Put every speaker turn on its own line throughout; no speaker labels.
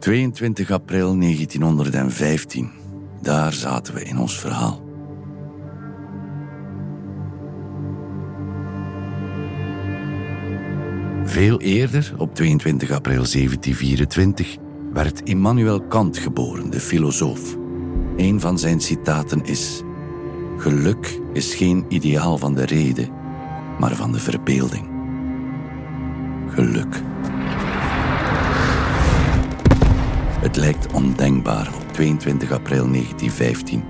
22 april 1915. Daar zaten we in ons verhaal. Veel eerder, op 22 april 1724, werd Immanuel Kant geboren, de filosoof. Een van zijn citaten is: Geluk is geen ideaal van de reden, maar van de verbeelding. Geluk. Het lijkt ondenkbaar op 22 april 1915.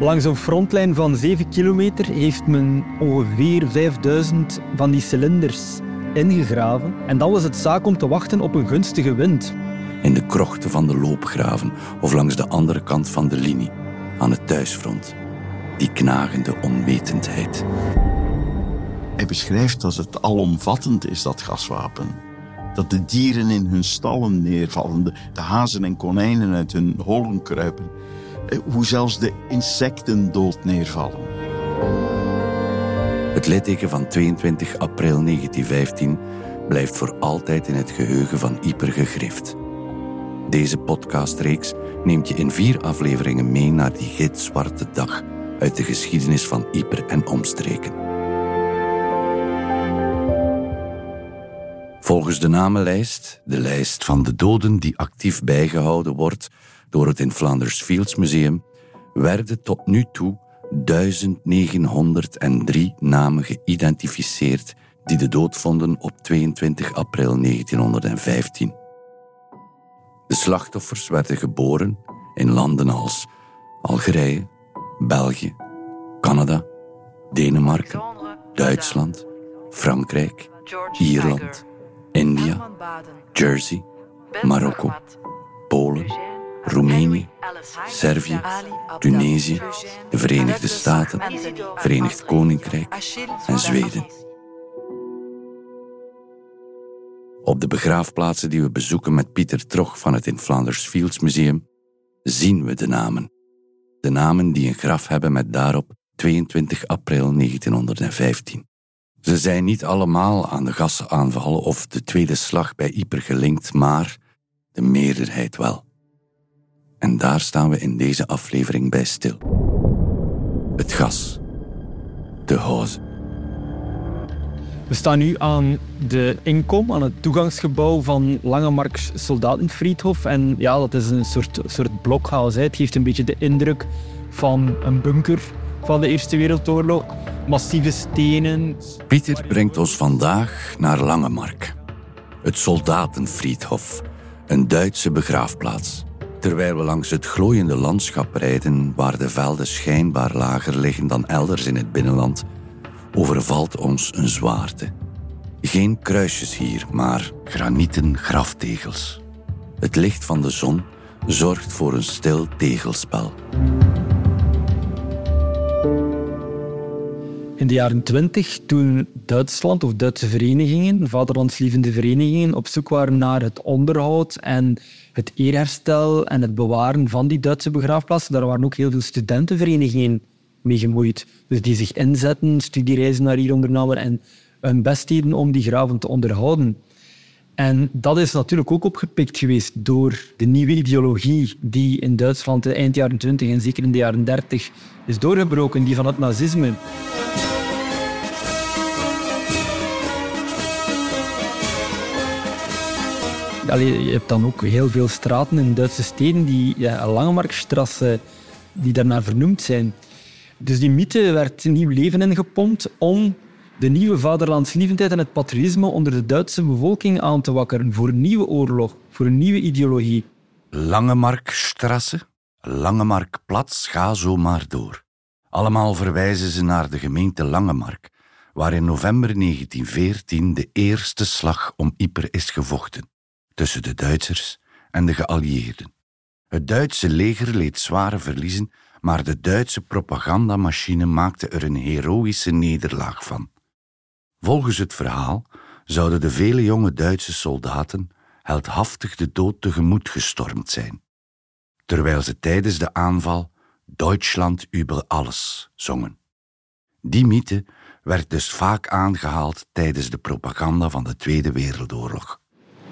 Langs een frontlijn van 7 kilometer heeft men ongeveer 5000 van die cilinders ingegraven. En dan was het zaak om te wachten op een gunstige wind.
In de krochten van de loopgraven of langs de andere kant van de linie, aan het thuisfront. Die knagende onwetendheid.
Hij beschrijft dat het alomvattend is, dat gaswapen. Dat de dieren in hun stallen neervallen, de hazen en konijnen uit hun holen kruipen. Eh, hoe zelfs de insecten dood neervallen.
Het litteken van 22 april 1915 blijft voor altijd in het geheugen van Ieper gegrift. Deze podcastreeks neemt je in vier afleveringen mee naar die gitzwarte dag uit de geschiedenis van Ieper en omstreken. Volgens de namenlijst, de lijst van de doden die actief bijgehouden wordt door het in Flanders Fields Museum, werden tot nu toe 1903 namen geïdentificeerd die de dood vonden op 22 april 1915. De slachtoffers werden geboren in landen als Algerije, België, Canada, Denemarken, Duitsland, Frankrijk, Ierland, India, Jersey, Marokko, Polen, Roemenië, Servië, Tunesië, de Verenigde Staten, Verenigd Koninkrijk en Zweden. Op de begraafplaatsen die we bezoeken met Pieter Trog van het in Flanders Fields Museum zien we de namen. De namen die een graf hebben met daarop 22 april 1915. Ze zijn niet allemaal aan de gasaanval of de tweede slag bij Yper gelinkt, maar de meerderheid wel. En daar staan we in deze aflevering bij stil. Het gas. De hoze.
We staan nu aan de inkom, aan het toegangsgebouw van Langemarks Soldatenfriedhof. En ja, dat is een soort, soort blokhuis. Het geeft een beetje de indruk van een bunker van de Eerste Wereldoorlog. Massieve stenen.
Pieter brengt ons vandaag naar Langemark. Het Soldatenfriedhof, een Duitse begraafplaats. Terwijl we langs het glooiende landschap rijden, waar de velden schijnbaar lager liggen dan elders in het binnenland, overvalt ons een zwaarte. Geen kruisjes hier, maar granieten graftegels. Het licht van de zon zorgt voor een stil tegelspel.
In de jaren twintig, toen Duitsland of Duitse verenigingen, vaderlandslievende verenigingen, op zoek waren naar het onderhoud en het eerherstel en het bewaren van die Duitse begraafplaatsen, daar waren ook heel veel studentenverenigingen mee gemoeid. Dus die zich inzetten, studiereizen naar hier ondernamen en hun best deden om die graven te onderhouden. En dat is natuurlijk ook opgepikt geweest door de nieuwe ideologie die in Duitsland eind jaren 20 en zeker in de jaren 30 is doorgebroken, die van het nazisme. Je hebt dan ook heel veel straten in Duitse steden, die ja, die daarnaar vernoemd zijn. Dus die mythe werd nieuw leven ingepompt om de nieuwe vaderlandslievendheid en het patriotisme onder de Duitse bevolking aan te wakkeren voor een nieuwe oorlog, voor een nieuwe ideologie.
Langemarkstrasse, Langemarkplatz, ga zo maar door. Allemaal verwijzen ze naar de gemeente Langemark, waar in november 1914 de eerste slag om Yper is gevochten tussen de Duitsers en de geallieerden. Het Duitse leger leed zware verliezen, maar de Duitse propagandamachine maakte er een heroïsche nederlaag van. Volgens het verhaal zouden de vele jonge Duitse soldaten heldhaftig de dood tegemoet gestormd zijn, terwijl ze tijdens de aanval Duitsland über alles zongen. Die mythe werd dus vaak aangehaald tijdens de propaganda van de Tweede Wereldoorlog.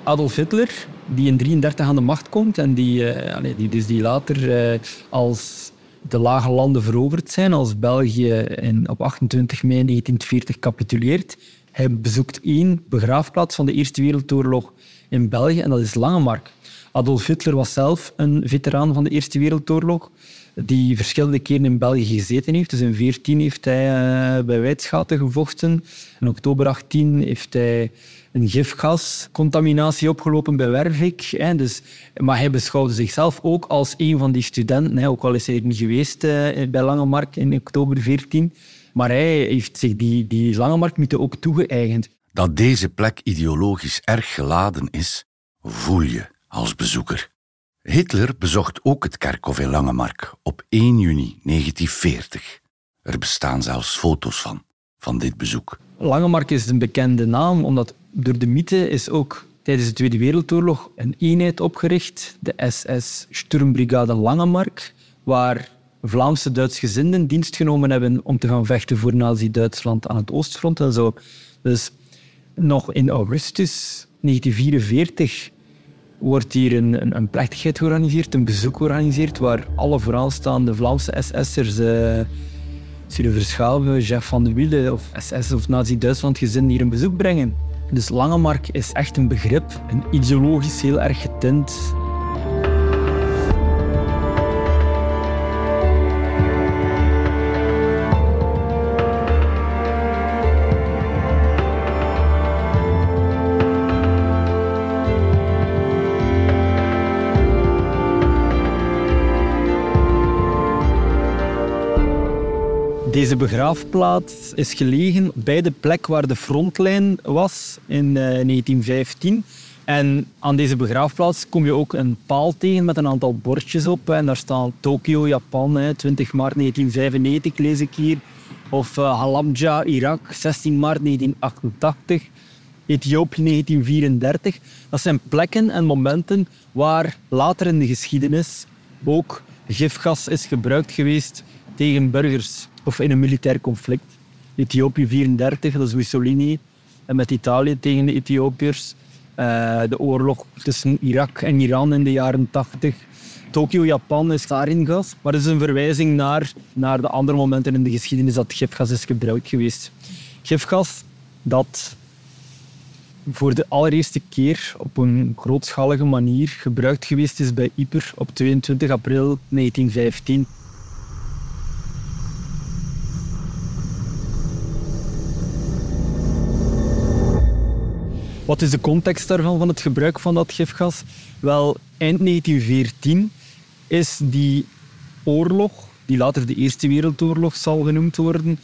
Adolf Hitler, die in 1933 aan de macht komt en die, uh, die, dus die later uh, als de lage landen veroverd zijn, als België in, op 28 mei 1940 capituleert. Hij bezoekt één begraafplaats van de Eerste Wereldoorlog in België en dat is Langemark. Adolf Hitler was zelf een veteraan van de Eerste Wereldoorlog die verschillende keren in België gezeten heeft. Dus in 2014 heeft hij uh, bij Wijtschaten gevochten. In oktober 18 heeft hij een gifgascontaminatie opgelopen bij Wervik. Hè. Dus, maar hij beschouwde zichzelf ook als een van die studenten, hè. ook al is hij er niet geweest uh, bij Langemark in oktober 14. Maar hij heeft zich die, die ook toegeëigend.
Dat deze plek ideologisch erg geladen is, voel je als bezoeker. Hitler bezocht ook het kerkhof in Langemark op 1 juni 1940. Er bestaan zelfs foto's van, van dit bezoek.
Langemark is een bekende naam, omdat door de mythe is ook tijdens de Tweede Wereldoorlog een eenheid opgericht, de SS Sturmbrigade Langemark, waar Vlaamse Duitsgezinden dienst genomen hebben om te gaan vechten voor Nazi-Duitsland aan het Oostfront en zo. Dus nog in augustus 1944 wordt hier een, een, een, plechtigheid georganiseerd, een bezoek georganiseerd, waar alle vooraanstaande Vlaamse SS'ers, uh, Cyril Verschaven, Jeff van de Wielen of SS of Nazi-Duitsland gezinnen hier een bezoek brengen. Dus Langemark is echt een begrip, een ideologisch heel erg getint Deze begraafplaats is gelegen bij de plek waar de frontlijn was in 1915. Eh, en aan deze begraafplaats kom je ook een paal tegen met een aantal bordjes op. En daar staan Tokio, Japan, 20 maart 1995 lees ik hier. Of uh, Halabja, Irak, 16 maart 1988. Ethiopië 1934. Dat zijn plekken en momenten waar later in de geschiedenis ook gifgas is gebruikt geweest tegen burgers of in een militair conflict. Ethiopië 34, dat is Mussolini. En met Italië tegen de Ethiopiërs. Uh, de oorlog tussen Irak en Iran in de jaren 80. Tokio, Japan is gas. Maar dat is een verwijzing naar, naar de andere momenten in de geschiedenis dat gifgas is gebruikt geweest. Gifgas dat voor de allereerste keer op een grootschalige manier gebruikt geweest is bij Yper op 22 april 1915. Wat is de context daarvan, van het gebruik van dat gifgas? Wel, eind 1914 is die oorlog, die later de Eerste Wereldoorlog zal genoemd worden,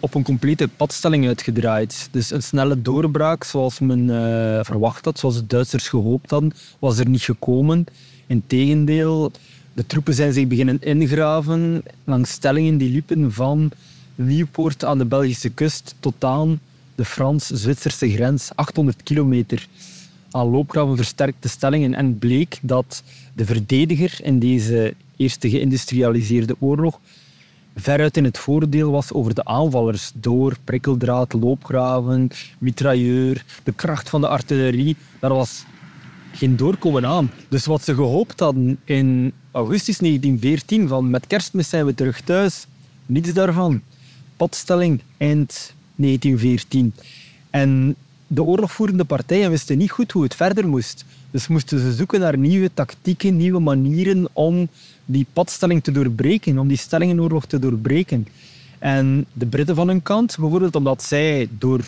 op een complete padstelling uitgedraaid. Dus een snelle doorbraak zoals men uh, verwacht had, zoals de Duitsers gehoopt hadden, was er niet gekomen. Integendeel, de troepen zijn zich beginnen ingraven langs stellingen die liepen van Nieuwpoort aan de Belgische kust tot aan de Frans-Zwitserse grens, 800 kilometer aan loopgraven versterkte stellingen. En bleek dat de verdediger in deze eerste geïndustrialiseerde oorlog veruit in het voordeel was over de aanvallers door prikkeldraad, loopgraven, mitrailleur, de kracht van de artillerie. Daar was geen doorkomen aan. Dus wat ze gehoopt hadden in augustus 1914, van met kerstmis zijn we terug thuis, niets daarvan. Padstelling eind 1914. En de oorlogvoerende partijen wisten niet goed hoe het verder moest. Dus moesten ze zoeken naar nieuwe tactieken, nieuwe manieren om die padstelling te doorbreken, om die stellingenoorlog te doorbreken. En de Britten van hun kant, bijvoorbeeld omdat zij door,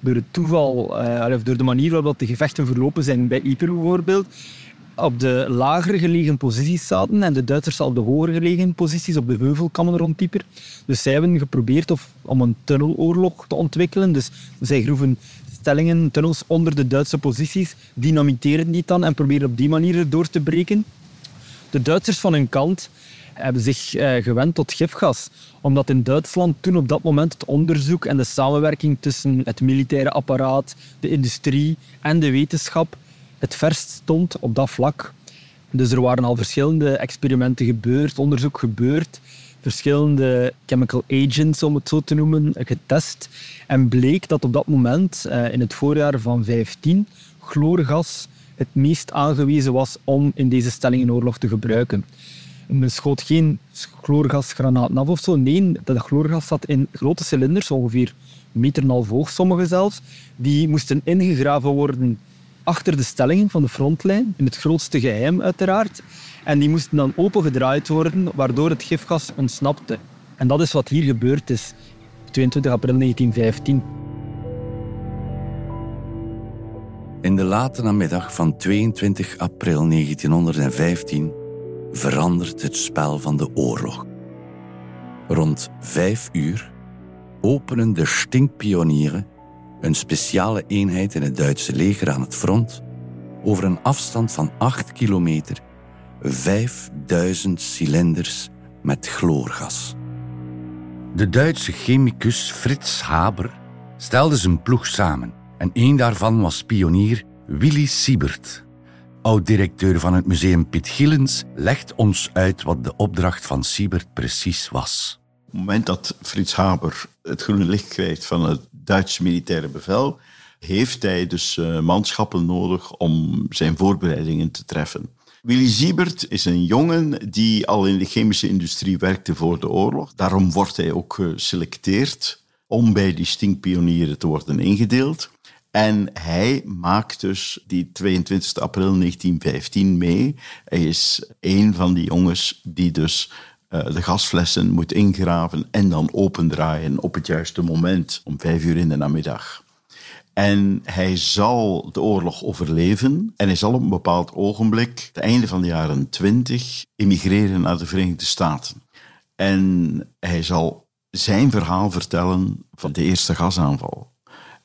door het toeval, eh, of door de manier waarop de gevechten verlopen zijn bij Ypres bijvoorbeeld, op de lager gelegen posities zaten en de Duitsers op de hoger gelegen posities op de heuvelkammen rond. Dus zij hebben geprobeerd of, om een tunneloorlog te ontwikkelen. Dus zij groeven stellingen, tunnels onder de Duitse posities, dynamiteren die dan en proberen op die manier door te breken. De Duitsers van hun kant hebben zich eh, gewend tot gifgas. Omdat in Duitsland toen op dat moment het onderzoek en de samenwerking tussen het militaire apparaat, de industrie en de wetenschap het verst stond op dat vlak. Dus er waren al verschillende experimenten gebeurd, onderzoek gebeurd, verschillende chemical agents, om het zo te noemen, getest. En bleek dat op dat moment, eh, in het voorjaar van 15, chloorgas het meest aangewezen was om in deze stellingenoorlog te gebruiken. Men schoot geen chloorgasgranaten af of zo. Nee, dat chloorgas zat in grote cilinders, ongeveer meter en half hoog, sommige zelfs. Die moesten ingegraven worden achter de stellingen van de frontlijn, in het grootste geheim uiteraard. En die moesten dan opengedraaid worden, waardoor het gifgas ontsnapte. En dat is wat hier gebeurd is, 22 april 1915.
In de late namiddag van 22 april 1915 verandert het spel van de oorlog. Rond vijf uur openen de stinkpionieren, een speciale eenheid in het Duitse leger aan het front, over een afstand van 8 kilometer 5000 cilinders met chloorgas. De Duitse chemicus Frits Haber stelde zijn ploeg samen en een daarvan was pionier Willy Siebert. Oud-directeur van het museum Piet Gillens legt ons uit wat de opdracht van Siebert precies was.
Op het moment dat Frits Haber het groene licht krijgt van het Duitse militaire bevel, heeft hij dus uh, manschappen nodig om zijn voorbereidingen te treffen. Willy Siebert is een jongen die al in de chemische industrie werkte voor de oorlog. Daarom wordt hij ook geselecteerd om bij die stinkpionieren te worden ingedeeld. En hij maakt dus die 22 april 1915 mee. Hij is een van die jongens die dus de gasflessen moet ingraven en dan opendraaien op het juiste moment, om vijf uur in de namiddag. En hij zal de oorlog overleven en hij zal op een bepaald ogenblik, het einde van de jaren 20, emigreren naar de Verenigde Staten. En hij zal zijn verhaal vertellen van de eerste gasaanval.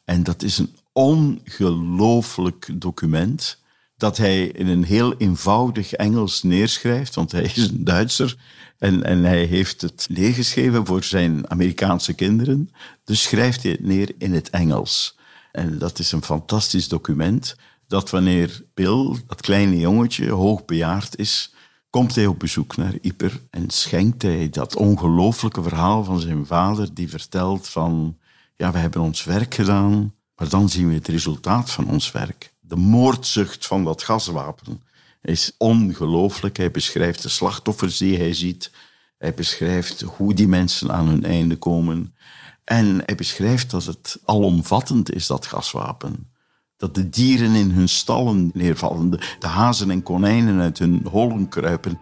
En dat is een ongelooflijk document dat hij in een heel eenvoudig Engels neerschrijft, want hij is een Duitser en, en hij heeft het neergeschreven voor zijn Amerikaanse kinderen. Dus schrijft hij het neer in het Engels. En dat is een fantastisch document dat wanneer Bill, dat kleine jongetje, hoogbejaard is, komt hij op bezoek naar Ieper en schenkt hij dat ongelooflijke verhaal van zijn vader die vertelt van ja, we hebben ons werk gedaan, maar dan zien we het resultaat van ons werk. De moordzucht van dat gaswapen is ongelooflijk. Hij beschrijft de slachtoffers die hij ziet. Hij beschrijft hoe die mensen aan hun einde komen. En hij beschrijft dat het alomvattend is, dat gaswapen. Dat de dieren in hun stallen neervallen, de, de hazen en konijnen uit hun holen kruipen.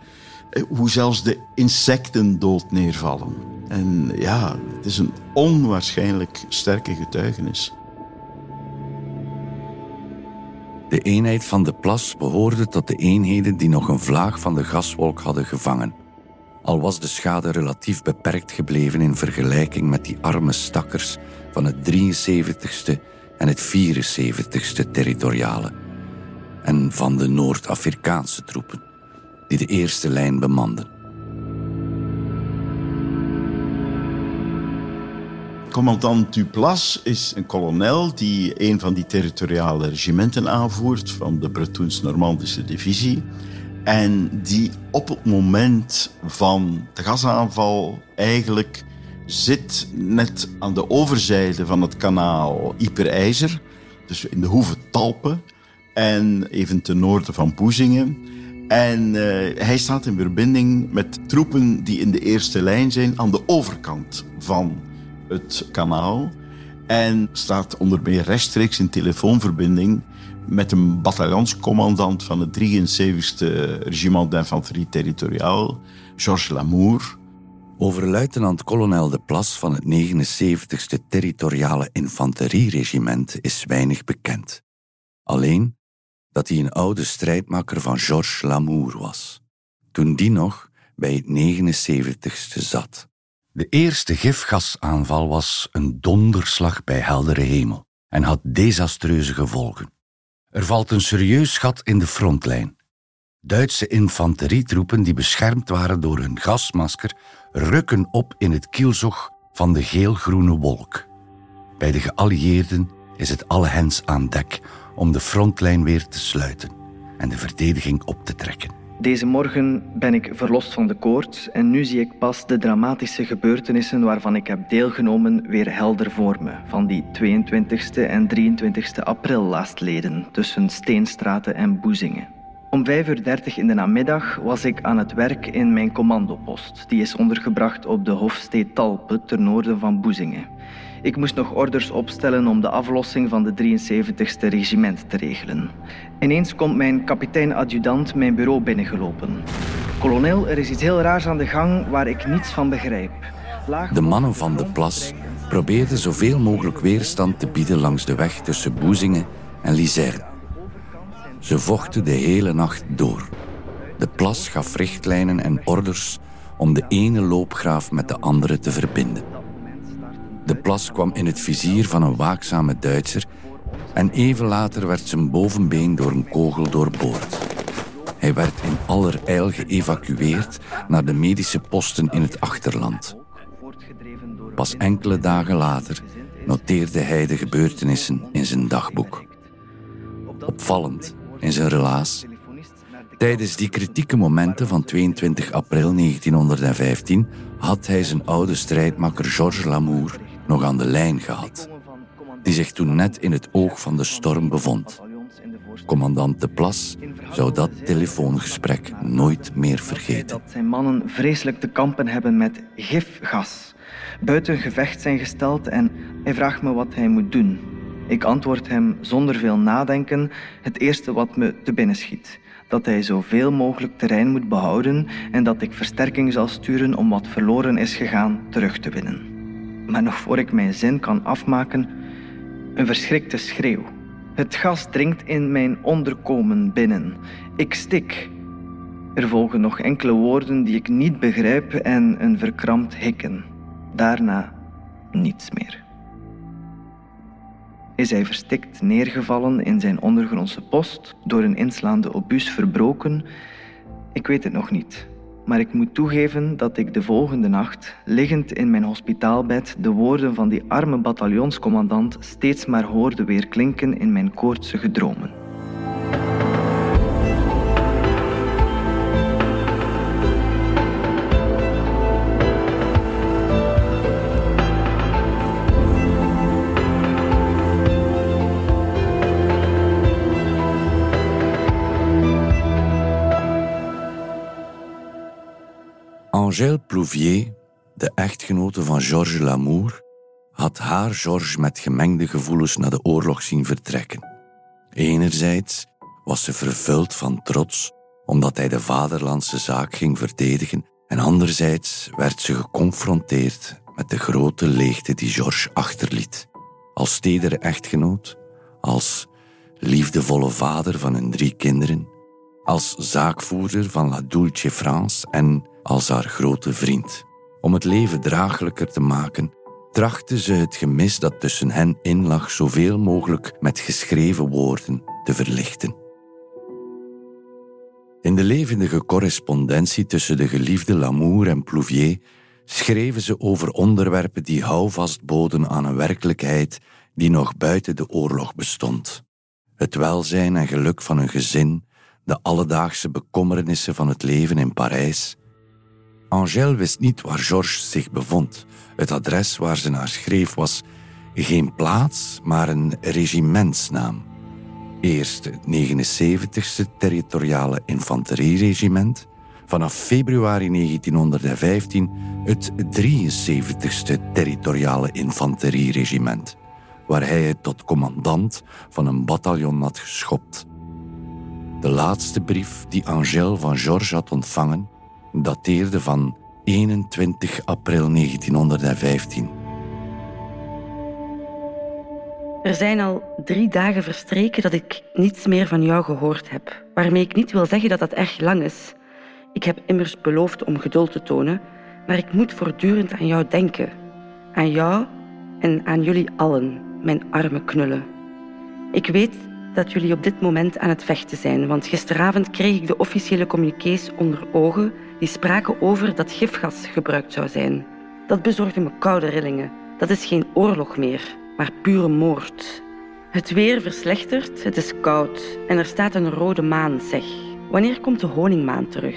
Eh, hoe zelfs de insecten dood neervallen. En ja, het is een onwaarschijnlijk sterke getuigenis.
De eenheid van de plas behoorde tot de eenheden die nog een vlaag van de gaswolk hadden gevangen. Al was de schade relatief beperkt gebleven in vergelijking met die arme stakkers van het 73ste en het 74ste territoriale en van de Noord-Afrikaanse troepen die de eerste lijn bemanden.
Commandant Duplas is een kolonel die een van die territoriale regimenten aanvoert van de Bretoons-Normandische divisie. En die op het moment van de gasaanval eigenlijk zit net aan de overzijde van het kanaal Yperijzer, dus in de hoeve Talpen en even ten noorden van Poezingen. En uh, hij staat in verbinding met troepen die in de eerste lijn zijn aan de overkant van het kanaal. En staat onder meer rechtstreeks in telefoonverbinding met een bataljonscommandant van het 73e Regiment d'Infanterie Territoriaal, Georges Lamour.
Over luitenant-kolonel De Plas van het 79e Territoriale Infanterieregiment is weinig bekend. Alleen dat hij een oude strijdmakker van Georges Lamour was, toen die nog bij het 79e zat. De eerste gifgasaanval was een donderslag bij heldere hemel en had desastreuze gevolgen. Er valt een serieus gat in de frontlijn. Duitse infanterietroepen die beschermd waren door hun gasmasker rukken op in het kielzog van de geel-groene wolk. Bij de geallieerden is het alle hens aan dek om de frontlijn weer te sluiten en de verdediging op te trekken.
Deze morgen ben ik verlost van de koorts en nu zie ik pas de dramatische gebeurtenissen waarvan ik heb deelgenomen weer helder voor me. Van die 22e en 23e april lastleden tussen Steenstraten en Boezingen. Om 5.30 uur in de namiddag was ik aan het werk in mijn commandopost. Die is ondergebracht op de Hofstee Talpe ten noorden van Boezingen. Ik moest nog orders opstellen om de aflossing van de 73ste regiment te regelen. Ineens komt mijn kapitein-adjudant mijn bureau binnengelopen. Kolonel, er is iets heel raars aan de gang waar ik niets van begrijp.
de mannen van de plas probeerden zoveel mogelijk weerstand te bieden langs de weg tussen Boezingen en Lizerne. Ze vochten de hele nacht door. De plas gaf richtlijnen en orders om de ene loopgraaf met de andere te verbinden. De plas kwam in het vizier van een waakzame Duitser en even later werd zijn bovenbeen door een kogel doorboord. Hij werd in allerijl geëvacueerd naar de medische posten in het achterland. Pas enkele dagen later noteerde hij de gebeurtenissen in zijn dagboek. Opvallend in zijn relaas. Tijdens die kritieke momenten van 22 april 1915 had hij zijn oude strijdmakker Georges Lamour nog aan de lijn gehad, die zich toen net in het oog van de storm bevond. Commandant de Plas zou dat telefoongesprek nooit meer vergeten.
Dat zijn mannen vreselijk te kampen hebben met gifgas. Buiten gevecht zijn gesteld en hij vraagt me wat hij moet doen. Ik antwoord hem zonder veel nadenken het eerste wat me te binnen schiet. Dat hij zoveel mogelijk terrein moet behouden en dat ik versterking zal sturen om wat verloren is gegaan terug te winnen. Maar nog voor ik mijn zin kan afmaken, een verschrikte schreeuw. Het gas dringt in mijn onderkomen binnen. Ik stik. Er volgen nog enkele woorden die ik niet begrijp en een verkrampt hikken. Daarna niets meer. Is hij verstikt neergevallen in zijn ondergrondse post, door een inslaande obus verbroken? Ik weet het nog niet. Maar ik moet toegeven dat ik de volgende nacht, liggend in mijn hospitaalbed, de woorden van die arme bataljonscommandant steeds maar hoorde weer klinken in mijn koortsige dromen.
Angèle Plouvier, de echtgenote van Georges Lamour, had haar Georges met gemengde gevoelens naar de oorlog zien vertrekken. Enerzijds was ze vervuld van trots omdat hij de vaderlandse zaak ging verdedigen, en anderzijds werd ze geconfronteerd met de grote leegte die Georges achterliet. Als tedere echtgenoot, als liefdevolle vader van hun drie kinderen, als zaakvoerder van La Dulce France en als haar grote vriend. Om het leven draaglijker te maken, trachtte ze het gemis dat tussen hen in lag zoveel mogelijk met geschreven woorden te verlichten. In de levendige correspondentie tussen de geliefde Lamour en Plouvier schreven ze over onderwerpen die houvast boden aan een werkelijkheid die nog buiten de oorlog bestond. Het welzijn en geluk van hun gezin, de alledaagse bekommernissen van het leven in Parijs, Angèle wist niet waar Georges zich bevond. Het adres waar ze naar schreef was geen plaats, maar een regimentsnaam. Eerst het 79ste Territoriale Infanterieregiment, vanaf februari 1915 het 73ste Territoriale Infanterieregiment, waar hij het tot commandant van een bataljon had geschopt. De laatste brief die Angèle van Georges had ontvangen dateerde van 21 april 1915.
Er zijn al drie dagen verstreken dat ik niets meer van jou gehoord heb. Waarmee ik niet wil zeggen dat dat erg lang is. Ik heb immers beloofd om geduld te tonen, maar ik moet voortdurend aan jou denken. Aan jou en aan jullie allen, mijn arme knullen. Ik weet dat jullie op dit moment aan het vechten zijn, want gisteravond kreeg ik de officiële communiqués onder ogen die spraken over dat gifgas gebruikt zou zijn. Dat bezorgde me koude rillingen. Dat is geen oorlog meer, maar pure moord. Het weer verslechtert, het is koud en er staat een rode maan, zeg. Wanneer komt de honingmaan terug?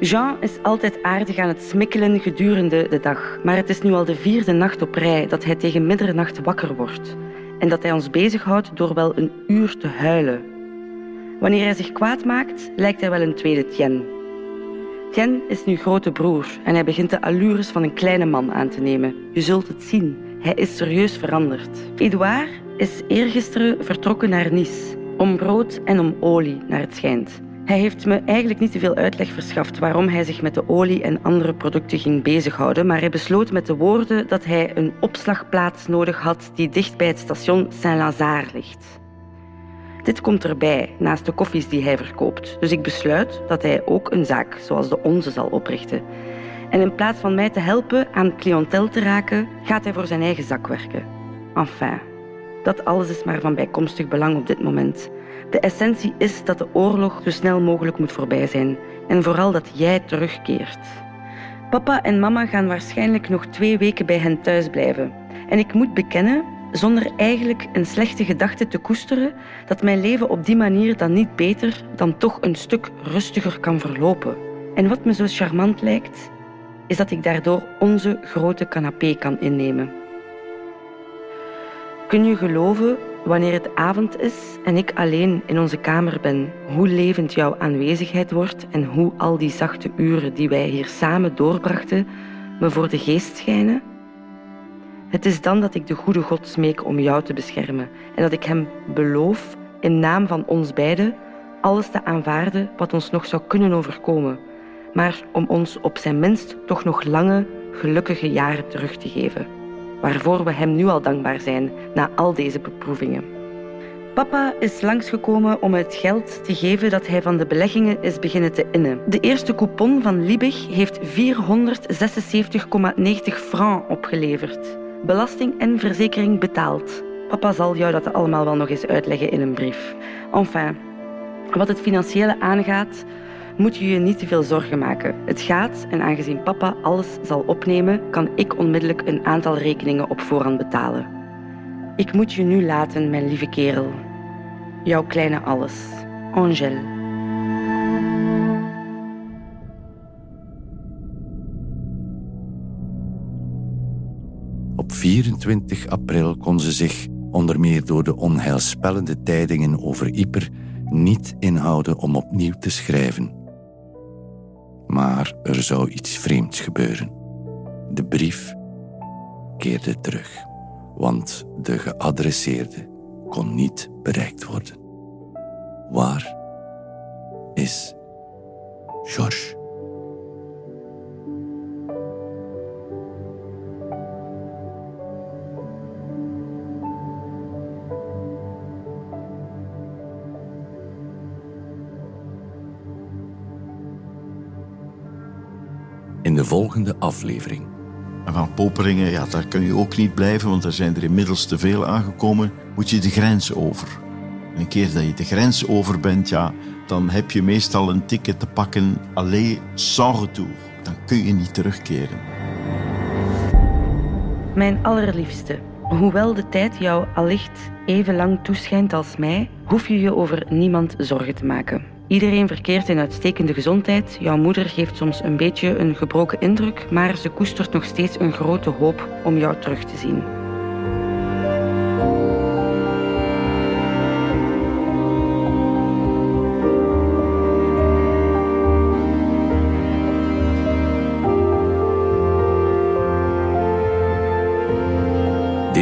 Jean is altijd aardig aan het smikkelen gedurende de dag, maar het is nu al de vierde nacht op rij dat hij tegen middernacht wakker wordt en dat hij ons bezighoudt door wel een uur te huilen. Wanneer hij zich kwaad maakt, lijkt hij wel een tweede Tien. Tien is nu grote broer en hij begint de allures van een kleine man aan te nemen. Je zult het zien, hij is serieus veranderd. Edouard is eergisteren vertrokken naar Nice, om brood en om olie, naar het schijnt. Hij heeft me eigenlijk niet te veel uitleg verschaft waarom hij zich met de olie en andere producten ging bezighouden, maar hij besloot met de woorden dat hij een opslagplaats nodig had die dicht bij het station Saint-Lazare ligt. Dit komt erbij, naast de koffies die hij verkoopt. Dus ik besluit dat hij ook een zaak zoals de onze zal oprichten. En in plaats van mij te helpen aan cliëntel te raken, gaat hij voor zijn eigen zak werken. Enfin, dat alles is maar van bijkomstig belang op dit moment. De essentie is dat de oorlog zo snel mogelijk moet voorbij zijn. En vooral dat jij terugkeert. Papa en mama gaan waarschijnlijk nog twee weken bij hen thuis blijven. En ik moet bekennen, zonder eigenlijk een slechte gedachte te koesteren, dat mijn leven op die manier dan niet beter dan toch een stuk rustiger kan verlopen. En wat me zo charmant lijkt, is dat ik daardoor onze grote canapé kan innemen. Kun je geloven wanneer het avond is en ik alleen in onze kamer ben, hoe levend jouw aanwezigheid wordt en hoe al die zachte uren die wij hier samen doorbrachten me voor de geest schijnen? Het is dan dat ik de goede God smeek om jou te beschermen en dat ik hem beloof in naam van ons beiden alles te aanvaarden wat ons nog zou kunnen overkomen, maar om ons op zijn minst toch nog lange, gelukkige jaren terug te geven waarvoor we hem nu al dankbaar zijn na al deze beproevingen. Papa is langsgekomen om het geld te geven dat hij van de beleggingen is beginnen te innen. De eerste coupon van Liebig heeft 476,90 francs opgeleverd. Belasting en verzekering betaald. Papa zal jou dat allemaal wel nog eens uitleggen in een brief. Enfin, wat het financiële aangaat, moet je je niet te veel zorgen maken. Het gaat, en aangezien papa alles zal opnemen, kan ik onmiddellijk een aantal rekeningen op voorhand betalen. Ik moet je nu laten, mijn lieve kerel. Jouw kleine alles. Angèle.
Op 24 april kon ze zich, onder meer door de onheilspellende tijdingen over Yper, niet inhouden om opnieuw te schrijven. Maar er zou iets vreemds gebeuren. De brief keerde terug, want de geadresseerde kon niet bereikt worden. Waar is George? De volgende aflevering.
En van Poperingen, ja, daar kun je ook niet blijven, want er zijn er inmiddels te veel aangekomen. Moet je de grens over. En een keer dat je de grens over bent, ja, dan heb je meestal een ticket te pakken. Alleen sans retour. Dan kun je niet terugkeren.
Mijn allerliefste, hoewel de tijd jou allicht even lang toeschijnt als mij, hoef je je over niemand zorgen te maken. Iedereen verkeert in uitstekende gezondheid. Jouw moeder geeft soms een beetje een gebroken indruk, maar ze koestert nog steeds een grote hoop om jou terug te zien.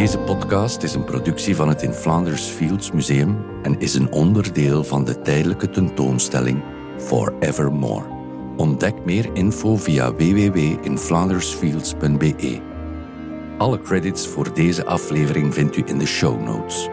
Deze podcast is een productie van het In Flanders Fields Museum en is een onderdeel van de tijdelijke tentoonstelling Forevermore. Ontdek meer info via www.inflandersfields.be. Alle credits voor deze aflevering vindt u in de show notes.